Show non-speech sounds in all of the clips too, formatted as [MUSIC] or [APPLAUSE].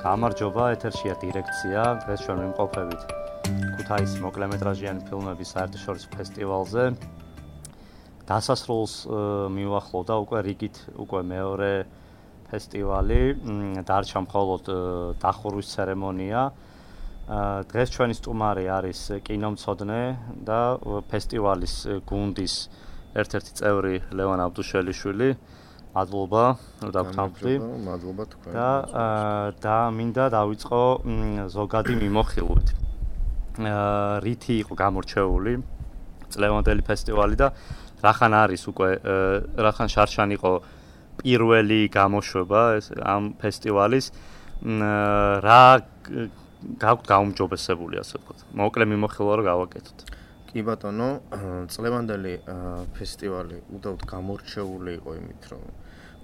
გამარჯობა, ეთერშია დირექცია. დღეს ჩვენ მიმყოფებით ქუთაისის მოკლემეტრაჟიანი ფილმების საერთაშორისო ფესტივალზე. დასასრულს მივახლოვდა უკვე რიგით უკვე მეორე ფესტივალი. დარჩა მხოლოდ დახურვის ცერემონია. დღეს ჩვენი სტუმარი არის კინომცოდნე და ფესტივალის გუნდის ერთ-ერთი წევრი ლევან აბდუშელიშვილი. მადლობა, რომ დაგვთანხმდი. მადლობა თქვენ. და და მინდა დავიწყო ზოგადი მიმოხილვით. რითი იყო გამორჩეული წლევანდელი ფესტივალი და რახან არის უკვე რახან შარშან იყო პირველი გამოშვება ეს ამ ფესტივალის რა გაგვთ გაუმჯობესებული ასე ვთქვათ. მოკლე მიმოხილვა რომ გავაკეთოთ. კი ბატონო, წლევანდელი ფესტივალი უდავთ გამორჩეული იყო იმით, რომ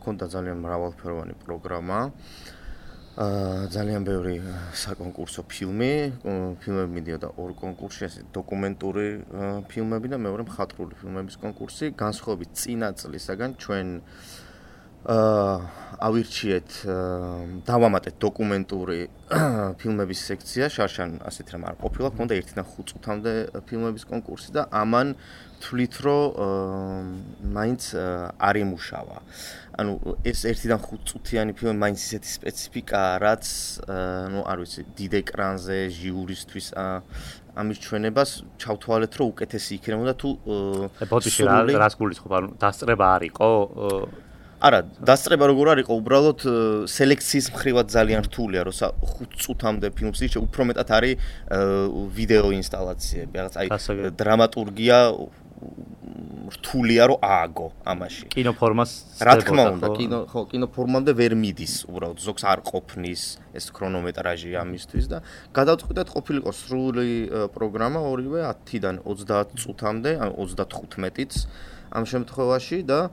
ქონდა ძალიან მრავალფეროვანი პროგრამა. აა ძალიან ბევრი საკონკურსო ფილმი, ფილმები მიდიოდა ორ კონკურსში, ასე დოკუმენტური ფილმები და მეორე მხატვრული ფილმების კონკურსი. განსხვავებით წინა წლისაგან ჩვენ აა ავირჩიეთ დავამატეთ დოკუმენტური [CLEARS THROAT] ფილმების სექცია, შარშან ასეთ რამ არ ყოფილა, ქონდა 1-დან 5 წუთამდე ფილმების კონკურსი და ამან თვლით რომ მაინც არ იმუშავა. ანუ ეს 1-დან 5 წუთიანი ფილმი მაინც ისეთი სპეციფიკაა, რაც ну, არ ვიცი, დიდ ეკრანზე ჟიურისთვის ამის ჩვენებას ჩავთვალეთ, რომ უკეთესი იქნებოდა თუ ბოდიში რა რას გულისხმობ, ანუ დასწრება არისო? არა, დასწრება როგორ არისო, უბრალოდ სელექციის მხრივად ძალიან რთულია, რომ 5 წუთამდე ფილმს ისე უფრო მეტად არის ვიდეო ინსტალაციები, რაღაც აი დრამატურგია რთულია რომ ააგო ამაში. კინოფორმას რა თქმა უნდა, კინო ხო, კინოფორმამდე ვერ მიდის უბრალოდ ზოგს არ ყოფნის ეს ქრონომეტრაჟი ამისთვის და გადავწყვიტეთ ყოფილიყო სრული პროგრამა ორივე 10-დან 30 წუთამდე, ან 35-იც ამ შემთხვევაში და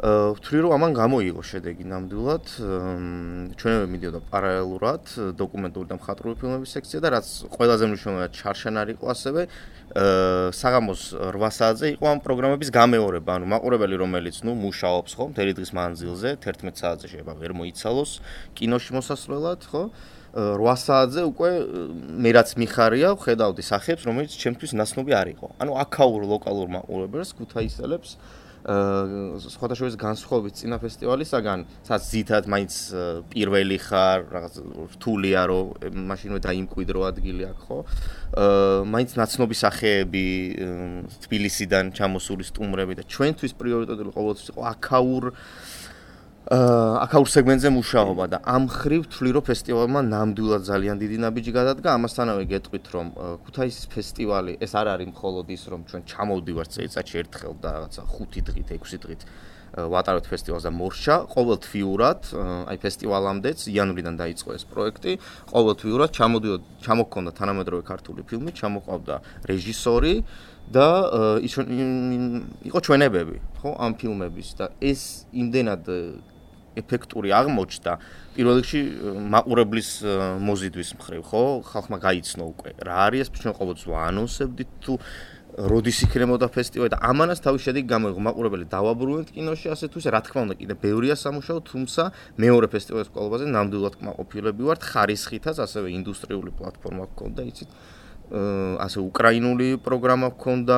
ვთვლი რომ ამან გამოიღო შედეგი ნამდვილად. ჩვენებე მიდიოდა პარალელურად დოკუმენტური და მხატვრული ფილმების სექცია და რაც ყველაზე მნიშვნელოვანია ჩარშან არ იყო ასევე საღამოს 8 საათზე იყო ამ პროგრამების გამეორება. ანუ მაყურებელი რომელიც ნუ მუშაობს ხო მთელი დღის მანძილზე 11 საათზე შეიძლება ვერ მოიცალოს კინოში მოსასვლელად ხო? 8 საათზე უკვე მე რაც მიხარია ხედავდი სახებს რომელიც ჩემთვის ნაცნობი არ იყო. ანუ აქაურ ლოკალურ მაყურებელს ქუთაისელებს სხვადასხვა განსხვავებით წინა ფესტივალისაგან, სადაც ზითად მაინც პირველი ხარ, რაღაც რთულია რომ მაშინვე დაიმკვიდრო ადგილი აქ ხო? აა მაინც ნაცნობი სახეები თბილისიდან ჩამოსული სტუმრები და ჩვენთვის პრიორიტეტული ყოველთვის იყო აქაურ აკაურ სეგმენტზე მუშაობა და ამ ხრივ თვლი რომ ფესტივალმა ნამდვილად ძალიან დიდი ნაბიჯი გადადგა. ამასთანავე გეტყვით რომ ქუთაისის ფესტივალი ეს არ არის მხოლოდ ის რომ ჩვენ ჩამოვდივართ წელიწადში ერთხელ და რაღაცა 5 დღით 6 დღით ვატარებთ ფესტივალს და მორშა. ყოველთვიურად აი ფესტივალამდეც იანვრიდან დაიწყო ეს პროექტი. ყოველთვიურად ჩამოდიოდ ჩამოქონდა თანამედროვე ქართული ფილმი ჩამოყავდა რეჟისორი და იყო ჩვენებები ხო ამ ფილმების და ეს იმდენად ეფექტური აღმოჩნდა. პირველ რიგში მაყურებლის მოზიდვის მხრივ ხო? ხალხმა გაიცნო უკვე. რა არის ეს? ჩვენ ყოველთვის ვაანონსებდით თუ როდის იქნებოდა ფესტივალი და ამანაც თავის შედეგი გამოიღო მაყურებელი დავაბრუნეთ კინოში ასე თუ ისე. რა თქმა უნდა კიდე ბევრია სამუშაო თუმცა მეორე ფესტივალის კოლბაზე ნამდვილად კმაყოფილები ვართ. ხარისხითაც ასევე ინდუსტრიული პლატფორმა გქონდა იცით? ასე უკრაინული პროგრამა გქონდა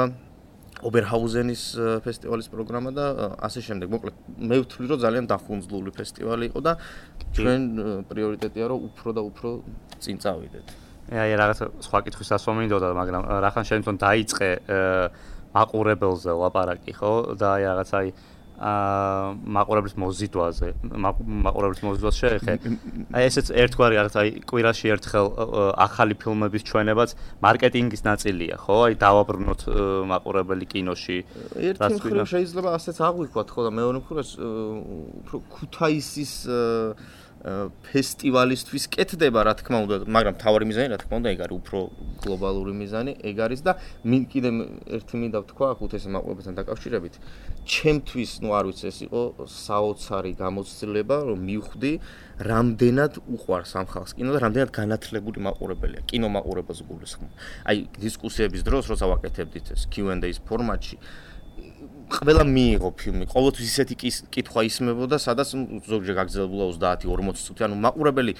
ობერჰაუზენის ფესტივალის პროგრამა და ასე შემდეგ. მოკლედ, მე ვთვლი, რომ ძალიან დახუნძლული ფესტივალი იყო და ჩვენ პრიორიტეტია, რომ უფრო და უფრო წინ წავიდეთ. აი, რაღაც სხვა კითხვის ასვა მინდოდა, მაგრამ რახან შეიძლება დაიწყე მაყურებელზე ლაპარაკი, ხო? და აი რაღაც აი აა მაყურებლის მოზიდვაზე, მაყურებლის მოზიდვას შეეხე. აი ესეც ერთგვარი რაღაც აი კვირაში ერთხელ ახალი ფილმების ჩვენებაც მარკეტინგის ნაწილია, ხო? აი დავაბრუნოთ მაყურებელი კინოში. ერთი მხრივ შეიძლება ასეც აღვიქვათ, ხო და მეორე მხრივ უფრო ქუთაისის ფესტივალისთვის კეთდება რა თქმა უნდა, მაგრამ თავარი მიზანი რა თქმა უნდა ეგ არის უფრო გლობალური მიზანი, ეგ არის და მინ კიდე ერთი მინდა ვთქვა ხუთესე მაყურებელთან დაკავშირებით. ჩემთვის, ну, არ ვიცი, ეს იყო საოცარი გამოცდილება, რომ მივხვდი რამდენად უყვარს ამ ხალხს კინო და რამდენად განათლებული მაყურებელია კინო მაყურებელს გულისხმობ. აი დისკუსიების დროს, როცა ვაკეთებდით ეს Q&A-ის ფორმატში, ყველა მიიღო ფილმი. ყოველთვის ისეთი კითხვა ისმებოდა, სადაც ზოგჯერ გაგრძელებულა 30-40 წუთი, ანუ მაყურებელი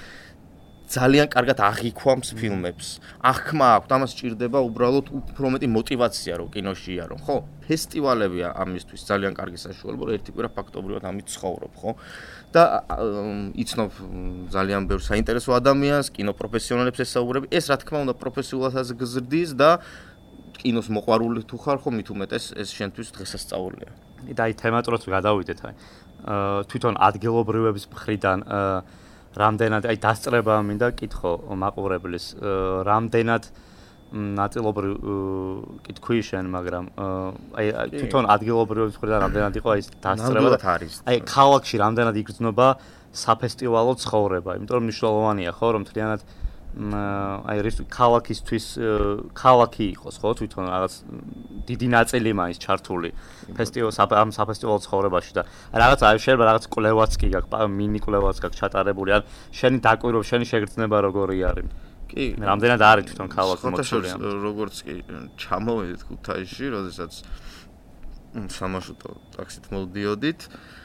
ძალიან კარგად აღიქვამს ფილმებს. აღქმა აქვს, ამას ჭირდება უბრალოდ უფრო მეტი мотиваცია რომ კინოში იარო, ხო? ფესტივალებია ამისთვის ძალიან კარგი საშუალება, რომ ერთი კვირა ფაქტობრივად ამით ცხოვრობ, ხო? და იცნობ ძალიან ბევრ საინტერესო ადამიანს, კინოპროფესიონალებს ესაუბრები. ეს რა თქმა უნდა პროფესიულადაც გზრდის და აა კინოს მოყვარული თუ ხარ, ხო, მით უმეტეს ეს შენთვის დღესასწაულია. და აი თემატურაც გადავიდეთ, აი. აა თვითონ ადგილობრივების მხრიდან აა რამდენად აი დასწრება მინდა კითხო მაყურებლის რამდენად ნაწილობრივ კითხვი შენ მაგრამ აი თვითონ ადგილობრივების მხრიდან რამდენად იყო აი დასწრება აი ქალაქში რამდენად იგრძნობა საფესტივალო ცხოვრება იმიტომ რომ მნიშვნელოვანია ხო რომ თლიანად აი რის ქალაქისთვის ქალაქი იყოს ხო? თვითონ რაღაც დიდი ნაწილი მაინც ჩართული ფესტივალს ამ საფესტივალო ცხოვრებაში და რაღაც აი შეიძლება რაღაც კვლევაც კი გაქვს მინი კვლევაც გაქვს ჩატარებული ან შენი დაკვირვა შენი შეგრძნება როგორი არის? კი რამდენად არის თვითონ ქალაქი მოწოლი როგორც კი ჩამოვედით ქუთაისში როდესაც სამაშუტო ტაქსით მოდიოდით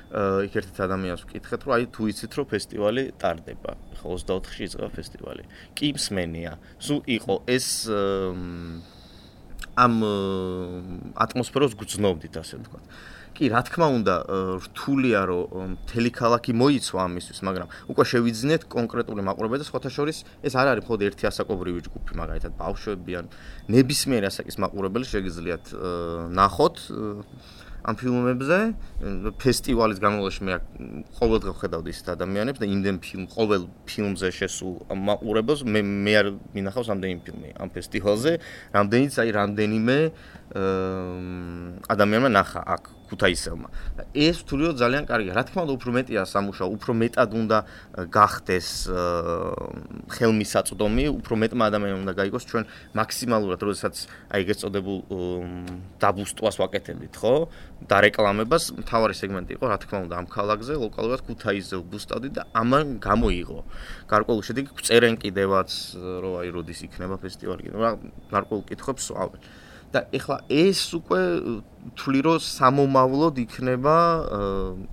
იქ ერთ ადამიანს ვკითხეთ, რომ აი თუ იცით რომ ფესტივალი ტარდება, ხო 24-ში იწყება ფესტივალი. კი მსმენია. სულ იყო ეს ამ ატმოსფეროს გძნობდით ასე ვთქვა. კი, რა თქმა უნდა, რთულია რომ მთელი ქალაქი მოიცვა ამისთვის, მაგრამ უკვე შევიძინეთ კონკრეტული მაყურებელი და სხვათა შორის ეს არ არის მხოლოდ ერთი ასაკობრივი ჯგუფი, მაგალითად ბავშვები ან ნებისმიერი ასაკის მაყურებელი შეგიძლიათ ნახოთ ამ ფილმებზე. ფესტივალის განმავლობაში მე ყოველდღე ხედავდი ის ადამიანებს და იმდენ ფილმ ყოველ ფილმზე შესულ მაყურებელს მე მე არ მინახავს ამდენი ფილმი ამ ფესტივალზე. რამდენიც აი რამდენიმე ადამიანმა ნახა აქ ქუთაისელმა. ეს თულიო ძალიან კარგია. რა თქმა უნდა, უფრო მეტია სამუშაო, უფრო მეტად უნდა გახდეს ხელმისაწვდომი, უფრო მეტმა ადამიანმა უნდა გაიგოს ჩვენ მაქსიმალურად, როდესაც აი ეგ ეწოდებულ დაბუსტვას ვაკეთებდით, ხო? და რეკლამებას მთავარი სეგმენტი იყო, რა თქმა უნდა, ამ ქალაქზე, ლოკალურად ქუთაისზე ვბუსტავდით და ამან გამოიღო. გარკვეულ შედეგი წერენ კიდევაც, რომ აი როდის იქნება ფესტივალი, რა გარკვეულ კითხვებს ვავენ. და ეხლა ეს უკვე თვლი რომ სამომავლოდ იქნება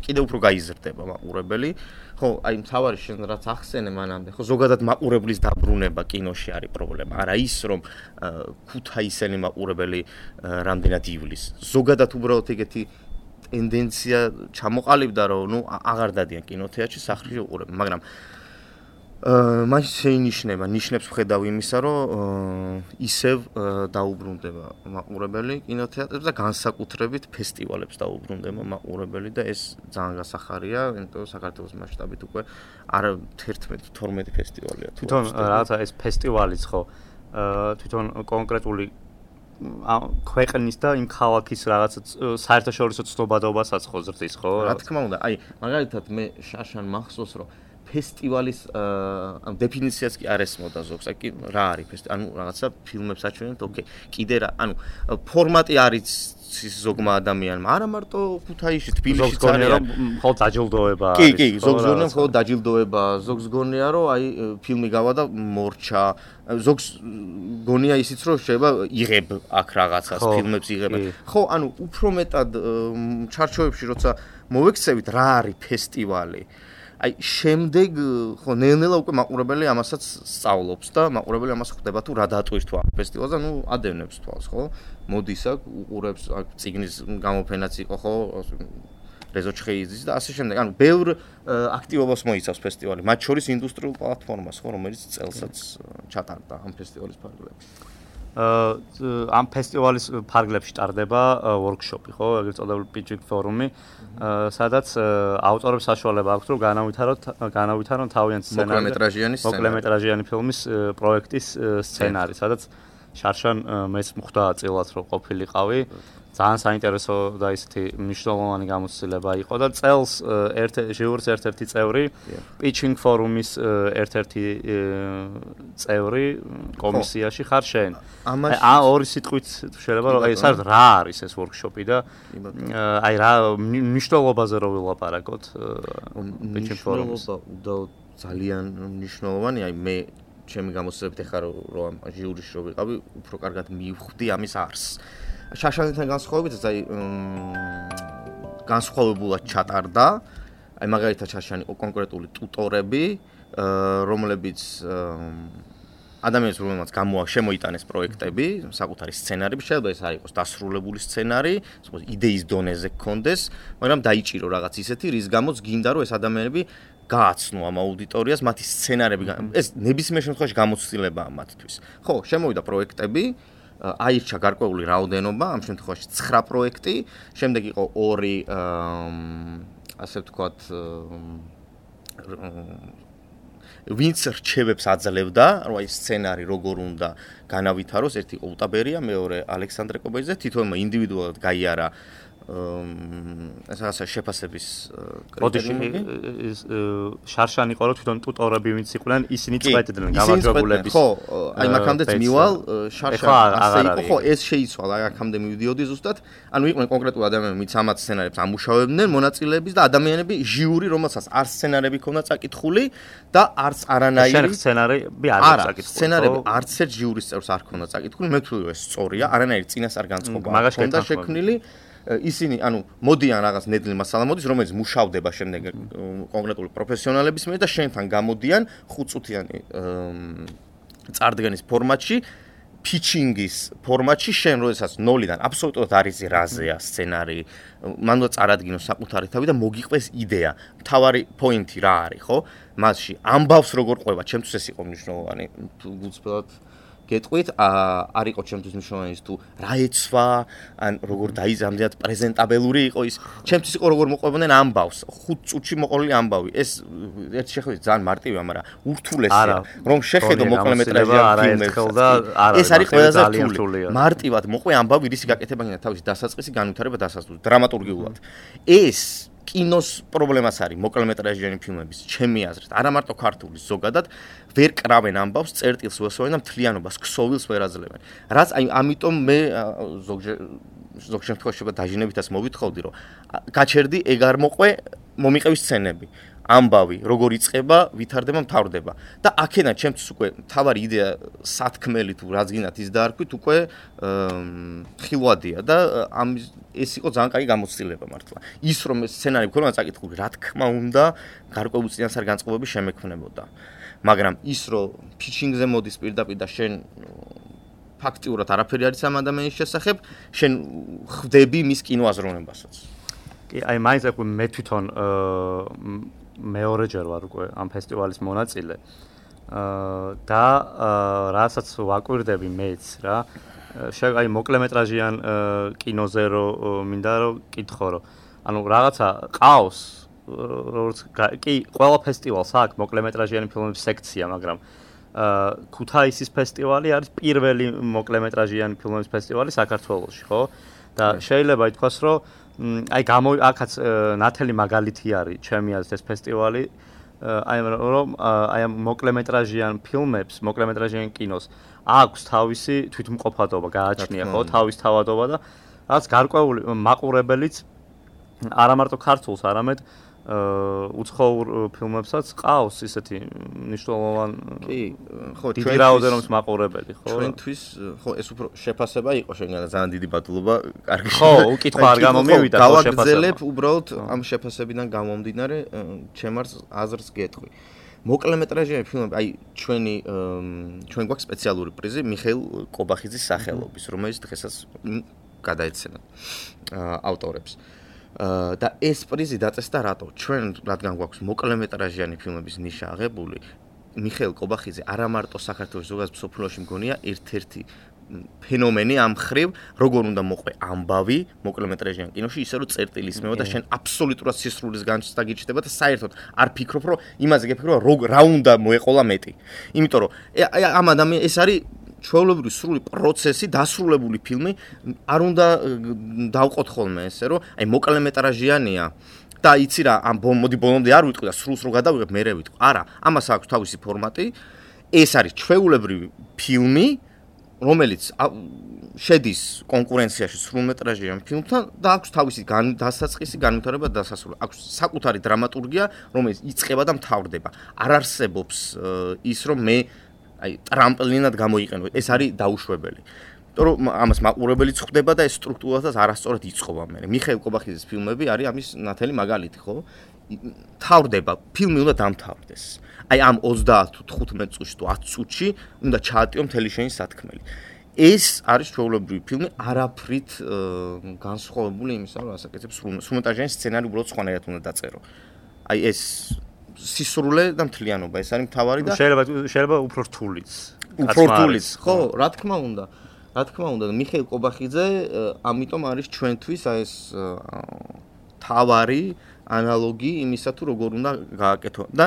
კიდე უფრო გაიზრდება მაყურებელი. ხო აი მთავარი შენ რაც ახსენე მანამდე ხო ზოგადად მაყურებლის დაბრუნება კინოში არის პრობლემა. არა ის რომ ქუთაისელი მაყურებელი რამდენად ივლის ზოგადად უბრალოდ ეგეთი ტენდენცია ჩამოყალიბდა რომ ნუ აღარ დადიან კინოთეატრში სახლში უყურებ. მაგრამ მას შეინიშნება, ნიშნებს ვხედავ იმისა, რომ ისევ დაუბრუნდება მაყურებელი კინოთეატრებს და განსაკუთრებით ფესტივალებს დაუბრუნდება მაყურებელი და ეს ძალიან გასახარია, იმიტომ საქართველოს მასშტაბით უკვე არ 11-12 ფესტივალია თუ თვითონ რაღაცა ეს ფესტივალიც ხო თვითონ კონკრეტული ქვეყნის და იმ ქალაქის რაღაც საერთაშორისო ცნობადობასაც ხო ზრდის ხო? რა თქმა უნდა, აი მაგალითად მე შაშან მახსოვს რომ ფესტივალის ანუ დეფინიციაც კი არ ესმოდა ზოგს. აი რა არის ფესტივალი? ანუ რაღაცა ფილმებს აჩვენებთ, ოკეი. კიდე რა, ანუ ფორმატი არის ის ზოგმა ადამიანმა, არა მარტო ქუთაისში, თბილისში ძალიან რომ მხოლოდ დაჯილდოება არის. კი, კი, ზოგს გონია მხოლოდ დაჯილდოება, ზოგს გონია რომ აი ფილმი გავა და მორჩა. ზოგს გონია ისიც რომ შეიძლება იღებ აქ რაღაცას, ფილმებს იღებ. ხო, ანუ უფრო მეტად ჩარჩოებში როცა მოვექცევით რა არის ფესტივალი. აი შემდეგ ხო ნელ-ნელა უკვე მაყურებელი ამასაც სწავლობს და მაყურებელი ამას ხვდება თუ რა დატვირთვა ფესტივალზე, ну ადევნებს თვალს, ხო? მოდის აქ უყურებს აქ ციგნის გამოფენაც იყო, ხო? რეზო ჩხეიძის და ასე შემდეგ. ანუ ბევრ აქტივობას მოიცავს ფესტივალი, მათ შორის ინდუსტრიულ პლატფორმას, ხო, რომელიც წელსაც ჩატარდა ამ ფესტივალის ფარგლებში. ამ ფესტივალის ფარგლებში ტარდება ვორქშოპი, ხო, ეგრეთ წოდებული pitching forum-ი, სადაც ავტორებს საშუალება აქვს, რომ განავითაროთ განავითარონ თავიანთ სცენარზე. მოკლემეტრაჟიანი სცენარი. მოკლემეტრაჟიანი ფილმის პროექტის სცენარი, სადაც შარშან მეც მხვდა წილად რომ ყოფილიყავი. ძალიან საინტერესო და ისეთი მნიშვნელოვანი გამოცდილება იყო და წელს ერთ ჟიურის ერთ-ერთი წევრი pitching forum-ის ერთ-ერთი წევრი კომისიაში ხარ შენ. აი ორი სიტყვით შეიძლება რომ აი საერთოდ რა არის ეს workshop-ი და აი რა მნიშვნელობაზე რო ვილაპარაკოთ pitching forum-ის. ძალიან მნიშვნელოვანი, აი მე ჩემი გამოცდილებით ახლა რომ ჟიურის რო ვიყავი, უფრო კარგად მივხვდი ამის არსს. შაშანთან განსხვავებით, აი განსხვავებულად ჩატარდა. აი მაგალითად შაშანი კონკრეტული ტუტორები, რომლებიც ადამიანს რომელმაც გამოა შემოიტანეს პროექტები, საკუთარი სცენარები, შეიძლება ეს არ იყოს დასრულებული სცენარი, სხვა იდეის დონეზე გქონდეს, მაგრამ დაიჭირო რაღაც ისეთი, რის გამოც გინდა რომ ეს ადამიანები გააცნო ამ აუდიტორიას, მათი სცენარები ეს ნებისმიერ შემთხვევაში გამოცდილებაა მათთვის. ხო, შემოვიდა პროექტები, აირჩა გარკვეული რაოდენობა, ამ შემთხვევაში 9 პროექტი, შემდეგ იყო 2 ასე ვთქვათ ვინც რჩევებს აძლევდა, რომ აი სცენარი როგორ უნდა განავითაროს, ერთი ოტაბერია, მეორე ალექსანდრე კობეიძე, თითოეულმა ინდივიდუალურად გაიარა ესაა შეფასების კრიტერიუმი ის შარშანი ყორო თვითონ ტუტორები ვინც იყვნენ ისინი წვეთდნენ გამარჯვებულების ხო აი მაგამდეც მივალ შარშანი. ასე იყო ხო ეს შეიცვალა აი აქამდე მივიდიოდი ზუსტად. ანუ იყვნენ კონკრეტულ ადამიანები ვინც ამათ სცენარებს ამუშავებდნენ მონაწილეების და ადამიანები ჟიური რომელსაც არ სცენარები ქონდა წაკითხული და არც არანაირი შენ სცენარები არ აქვს წაკითხული სცენარები არც ერთ ჟიურის წევრს არ ქონდა წაკითხული. მე ვთვლი ეს სწორია არანაირი წინასწარ განწყობა არ ქონდა შექმნილი ისინი ანუ მოდიან რაღაც ნედლი მასალა მოდის რომელიც მუშავდება შემდეგ კონკრეტული პროფესიონალების მიერ და შენთან გამოდიან ხუთწუთიანი წარდგენის ფორმატში ფიჩინგის ფორმატში შენ როდესაც 0-დან აბსოლუტურად არის რაზეა სცენარი მან უნდა წარადგინო საკუთარი თავი და მოგიყვეს იდეა. თავარი პოინტი რა არის ხო? მასში ამბავს როგორ ყვება. ჩემთვის ეს იყო მნიშვნელოვანი. გულწრფელად გეტყვით, არ იყო ჩემთვის მნიშვნელოვანი თუ რა ეცვა, ან როგორ დაიზამდიათ პრეზენტაბელური იყო ის. ჩემთვის იყო როგორ მოყვებოდნენ ამბავს, ხუთ წუთში მოყოლილი ამბავი. ეს ერთ შეხედვით ძალიან მარტივია, მაგრამ ურთულესია, რომ შეხედო მოკლემეტრაჟიან ფილმებს. ეს არის ყველაზე რთული. მარტივად მოყვე ამბავი, რისი გაკეთება გინდა თავის დასაწყისი განვითარება დასასრულს დრამატურგიულად. ეს კინოს პრობლემას არის მოკლემეტრაჟიანი ფილმების, ჩემი აზრით, არა მარტო ქართული, ზოგადად ვერ კრავენ ამბავს, წერტილს უასოენ და მთლიანობას, ქსოვილს ვერ აძლევენ. რაც აი ამიტომ მე ზოგჯერ ზოგ შემთხვევაში შეიძლება დაჟინებითაც მოვითხოვდი, რომ გაჩერდი ეგ არ მოყვე, მომიყევი სცენები. ამბავი, როგორ იწება, ვითარდება, მთავრდება. და აქედან ჩემთვის უკვე თავარი იდეა სათქმელი თუ რაც გინდათ ის დაარქვით, უკვე ხილვადია და ამ ეს იყო ძალიან კაი გამოცდილება მართლა. ის რომ სცენარი მქონდა წაკითხული, რა თქმა უნდა, გარკვეული წინასწარ განწყობები შემექმნებოდა. მაგრამ ის რომ ფიჩინგზე მოდის პირდაპირ და შენ ფაქტიურად არაფერი არის ამ ადამიანის შესახებ, შენ ხვდები მის კინოაზროვნებასაც. კი, აი მაინც უკვე მე თვითონ მეორე ჯერ ვარ უკვე ამ ფესტივალის მონაწილე. აა და რასაც ვაკვირდები მეც რა. აი მოკლემეტრაჟიან კინოზე რო მინდა რომ კითხო რომ ანუ რაღაცა ყავს როგორც კი ყველა ფესტივალს აქვს მოკლემეტრაჟიანი ფილმების სექცია, მაგრამ აა ქუთაისის ფესტივალი არის პირველი მოკლემეტრაჟიანი ფილმების ფესტივალი საქართველოში, ხო? და შეიძლება ითქვას, რომ აი გამო აქაც ნათელი მაგალითი არის ჩემი აზრით ეს ფესტივალი. აი რომ აი ამ მოკლემეტრაჟიან ფილმებს, მოკლემეტრაჟიან კინოს აქვს თავისი თვითმყოფადობა, გააჩნია ხო, თავის თავადობა და რაც გარკვეული მაყურებელიც არა მარტო ქართულს, არამედ აა უცხოურ ფილმებსაც ყავს ისეთი მნიშვნელოვან კი ხო დიდი რაოდენობის მაყურებელი ხო? ჩვენთვის ხო ეს უფრო შეფასება იყო შეგანა ძალიან დიდი ბატულობა კარგი ხო უკითხვა არ [LAUGHS] გამომივიდა ხო შეფასება. გავაგზელებ უბრალოდ ამ შეფასებიდან გამომდინარე ჩემარს აზრს გეტყვი. მოკლემეტრაჟიანი ფილმები აი ჩვენი ჩვენ გვაქვს სპეციალური პრიზი მიხეილ კობახიძის სახელობის რომელიც დღესაც გადაეცემა ავტორებს. აა და ეს პრიზი დაწესდა რატო? ჩვენ რადგან გვაქვს მოკლემეტრაჟიანი ფილმების ნიშა აღებული, მიხეილ კობახიძე არა მარტო საქართველოს ზოგადად სოფლოში მგონია ერთ-ერთი ფენომენი ამ ხრივ, როგორ უნდა მოყვე ამბავი მოკლემეტრაჟიან კინოში, ისე რომ წერტილის მეო და შენ აბსოლუტურად სისრულის განცდა გიჩნდება და საერთოდ არ ფიქრობ, რომ იმაზე გეფიქრო, რა უნდა მოეყოლა მეტი. იმიტომ რომ ამ ადამიანს ეს არის ჩვეულებრივი სრული პროცესი, დასრულებული ფილმი არ უნდა დავყოთ ხოლმე ესე, რომ აი მოკლემეტრაჟიანია და იცი რა, ამ მოდი ბოლომდე არ ვიტყვი და სრულს რო გადავიღებ, მე ვიტყვი. არა, ამას აქვს თავისი ფორმატი. ეს არის ჩვეულებრივი ფილმი, რომელიც შედის კონკურენციაში სრულმეტრაჟიან ფილმთან და აქვს თავისი დასაწყისი, განვითარება და დასასრული. აქვს საკუთარი დრამატურგია, რომელიც იწყება და მთავრდება. არ არსებობს ის, რომ მე აი ტრამპლინად გამოიყენო. ეს არის დაუშვებელი. იმიტომ რომ ამას მაყურებელიც ხვდება და ეს სტრუქტურასაც არასწორად იწყობა მე. მიხეილ კობახიძის ფილმები არის ამის ნათელი მაგალითი, ხო? თავდება, ფილმი უნდა დამთავრდეს. აი ამ 30-15 წუთში თუ 10 წუთში უნდა ჩაატიო მთელი შენი სათქმელი. ეს არის ჩვეულებრივი ფილმი, არაფრით განსხვავებული იმისა, რომ ასაკეთებს სუმონტაჟიანი სცენარი უბრალოდ სხვანაირად უნდა დაწერო. აი ეს სისრულე და მთლიანობა, ეს არის მთავარი და შეიძლება შეიძლება უფრო რთულიც. უფრო რთულიც, ხო, რა თქმა უნდა. რა თქმა უნდა, მიხეილ კობახიძე ამიტომ არის ჩვენთვის აი ეს თავარი ანალოგი იმისა თუ როგორ უნდა გააკეთო და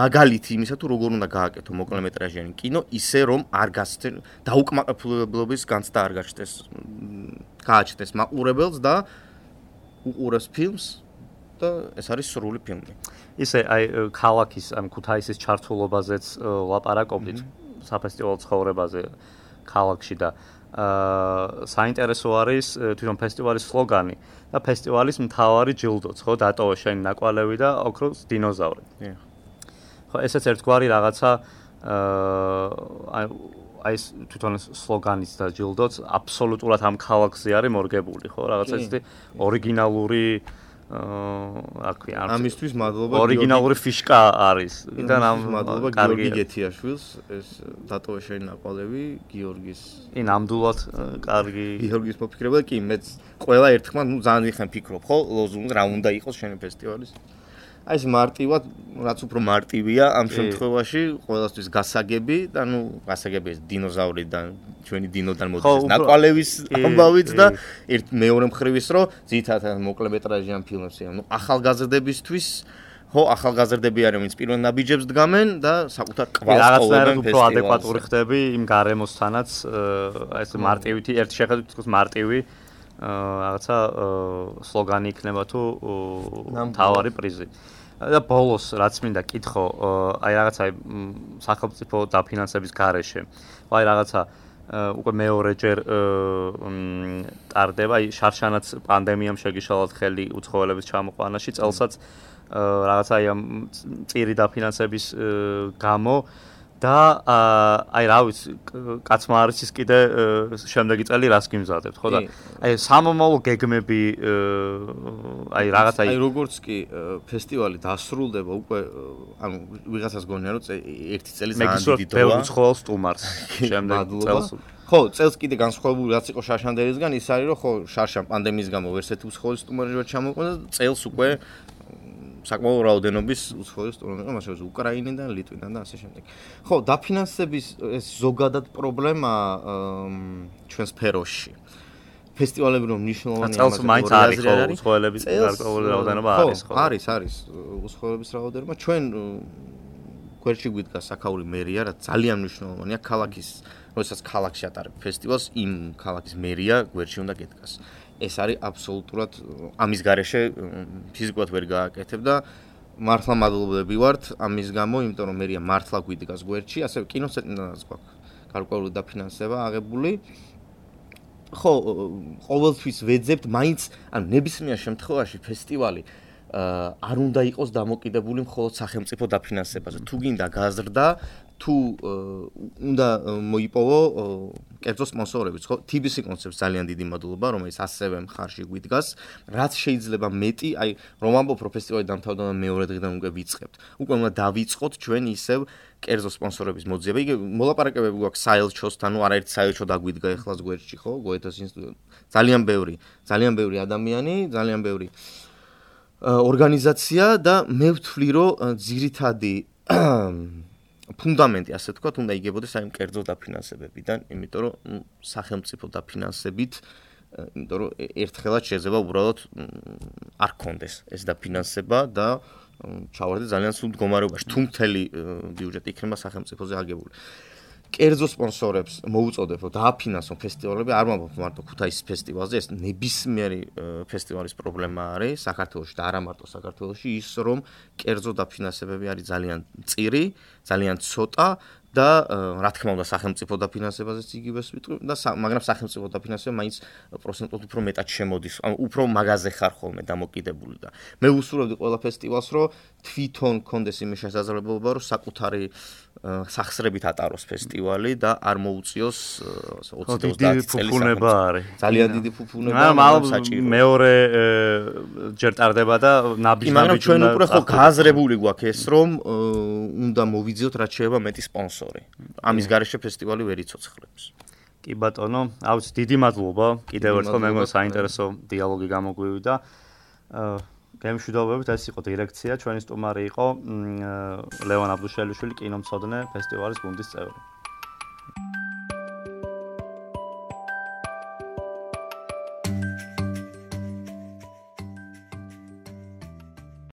მაგალითი იმისა თუ როგორ უნდა გააკეთო მოკლემეტრაჟიანი კინო ისე რომ არ გასცენ დაუკმაყოფილებლობის განცდა არ გაჩნდეს გააჩნდეს მაყურებელს და უყურებს ფილმს და ეს არის სრული ფილმი. ისე აი ქალაქის ამ ქუთაისის ჩართულობაზეც ლაპარაკობდით საფესტივალო ცხოვრებაზე ქალაქში და აა საინტერესო არის თვითონ ფესტივალის სლოგანი და ფესტივალის მთავარი ჯილდოც, ხო, დატოვა შენი ნაკვალევი და ოქროს დინოზავრი. ხო, ესეც ერთგვარი რაღაცა აა აი ეს თვითონ სლოგანიც და ჯილდოც აბსოლუტურად ამ ქალაქზე არის მორგებული, ხო, რაღაცა ისეთი ორიგინალური აა აა აკვი არ ამისთვის მადლობა ორიგინალური ფიშკა არის. და ამ მადლობა გიორგი გეთიაშვილს ეს დატოვე შენ ნაყოლები გიორგის კი ნამდვილად კარგი გიორგის მოფიქრება კი მეც ყველა ერთხმად ნუ ძალიან ვიხენ ფიქრობ ხო? ლოზუნგ რა უნდა იყოს შენ ფესტივალის აი ეს მარტივად, რაც უფრო მარტივია ამ შემთხვევაში, ყოველთვის გასაგები და ნუ გასაგები ეს დინოზავრიდან, ჩვენი დინოდან მოდის ნაკვალევის ამბავიც და ერთ მეორე მხრივის რო ძითათ მოკლემეტრაჟიან ფილმებსია. ნუ ახალგაზრდებისთვის ხო, ახალგაზრდები არიან, ვინც პირველ ნაბიჯებს დგამენ და საკუთარ კვალს ყოველდღე უფრო ადეკვატური ხდები იმ გარემოსთანაც, აი ეს მარტივითი ერთ შეხედვით თქოს მარტივი რაღაცა სლოგანი იქნება თუ თავარი პრიზი. და ბოლოს რაც მინდა კითხო, აი რაღაცა სახელმწიფო დაფინანსების გარეშე. აი რაღაცა უკვე მეორეჯერ ტარდება, აი შარშანაც პანდემიამ შეგიშალათ ხელი უცხოელების ჩამოყვანაში, წელსაც რაღაცა აი ამ წირი დაფინანსების გამო და აი რა ვიცი კაცმა არის ის კიდე შემდეგი წელი რას გიმზადებთ ხო და აი სამომავლო გეგმები აი რაღაც აი როგორც კი ფესტივალი დასრულდება უკვე ანუ ვიღაცას გონია რომ ერთი წელი ძალიან დიდი დროა. მე გისხოვ სტუმარს შემდეგ წელს. ხო წელს კიდე განსხვავებული რაც იყო შარშანდერისგან ის არის რომ ხო შარშან პანდემიის გამო ვერსეთი უსხოლის სტუმარი ვერ ჩამოყვნა და წელს უკვე საკმაო რაოდენობის უცხოელი სტუდენტები, მასე უკრაინიდან, ლიტვიდან და ასე შემდეგ. ხო, დაფინანსების ეს ზოგადად პრობლემა ჩვენ სფეროში. ფესტივალები რომ მნიშვნელოვანია მას მაინც არის ხო უცხოელების რაოდენობა არის ხო? არის, არის უცხოელების რაოდენობა. ჩვენ გვერდში გვიდგა საკაული მერია, რა ძალიან მნიშვნელოვანია ქალაქის, როდესაც ქალაქში ატარებ ფესტივალს, იმ ქალაქის მერია გვერდში უნდა გედგას. ეს არის აბსოლუტურად ამის garaშე ფიზიკურად ვერ გააკეთებ და მართლა მადლობები ვართ ამის გამო, იმიტომ რომ მერია მართლა გვიდგას გვერდში, ასე კინოცენტრს გვაქვს გარკვეული დაფინანსება აღებული. ხო, ყოველთვის ვეძებთ, მაინც ან ნებისმიერ შემთხვევაში ფესტივალი არ უნდა იყოს დამოკიდებული მხოლოდ სახელმწიფო დაფინანსებაზე. თუ გინდა გაზრდა, თუ უნდა მოიპოვო კერძო სპონსორებიც, ხო? TBC კონცეფტს ძალიან დიდი მადლობა, რომელიც ასევე მხარში გვიდგას. რაც შეიძლება მეტი, აი, რომ ამბობ პროფესიონალი დამთავრდა და მეორე დღიდან უკვე ვიწყებთ. უკვე უნდა დავიწყოთ ჩვენ ისევ კერძო სპონსორების მოძიება. იგი მოლაპარაკებები გვაქვს საელჩოსთან, ნუ არაერთ საელჩო დაგვიდგა ეხლა ზღვერში, ხო? გოეთას ინსტიტუტი. ძალიან ბევრი, ძალიან ბევრი ადამიანი, ძალიან ბევრი ორგანიზაცია და მე ვთვლი, რომ ძირითადი [COUGHS] ფუნდამენტი ასე თქვა, უნდა იგებოდეს აი კერძო დაფინანსებებიდან, იმიტომ რომ სახელმწიფო დაფინანსებით, იმიტომ რომ ერთხელაც შეიძლება უბრალოდ არ კონდეს ეს დაფინანსება და ჩავარდე ძალიან სულ მდგომარეობაში, თუ მთელი ბიუჯეტი იქნება სახელმწიფოზე აგებული. კერძო სპონსორებს მოუწოდებ რომ დააფინანსონ ფესტივალები, არ მომბობ მარტო ქუთაისის ფესტივალზე, ეს ნებისმიერი ფესტივალის პრობლემა არის საქართველოში და არა მარტო საქართველოში, ის რომ კერძო დაფინანსებები არის ძალიან წირი, ძალიან ცოტა და რა თქმა უნდა სახელმწიფო დაფინანსებაზეც იგივეს ვიტყვი და მაგრამ სახელმწიფო დაფინანსება მაინც პროცენტულად უფრო მეტად შემოდის, ანუ უფრო მაღაზე ხარ ხოლმე დამოკიდებული და. მე უსურვებდი ყველა ფესტივალს რომ თვითონ კონდეს იმის შესაძლებლობა რომ საკუთარი სახსრებით ატაროს ფესტივალი და არ მოუწიოს 20-30 წელი არის. ძალიან დიდი ფუფუნება საჭირო. მეორე ჯერ ტარდება და ნაბიჯ ნაბიჯ მაგრამ ჩვენ უკვე ხო გააზრებული გვაქვს ეს რომ უნდა მოვიძიოთ რაც შეიძლება მეტი სპონსორი. ამის გარეშე ფესტივალი ვერ იცოცხლებს. კი ბატონო, აუც დიდი მადლობა. კიდევ ერთხელ მე მგონი საინტერესო დიალოგი გამოგვივიდა. აა გემშვიდობებით ეს იყო დირექცია. ჩვენი სტუმარი იყო ლევან აბდუშელიშვილი კინომცოდნე ფესტივალის გუნდის წევრი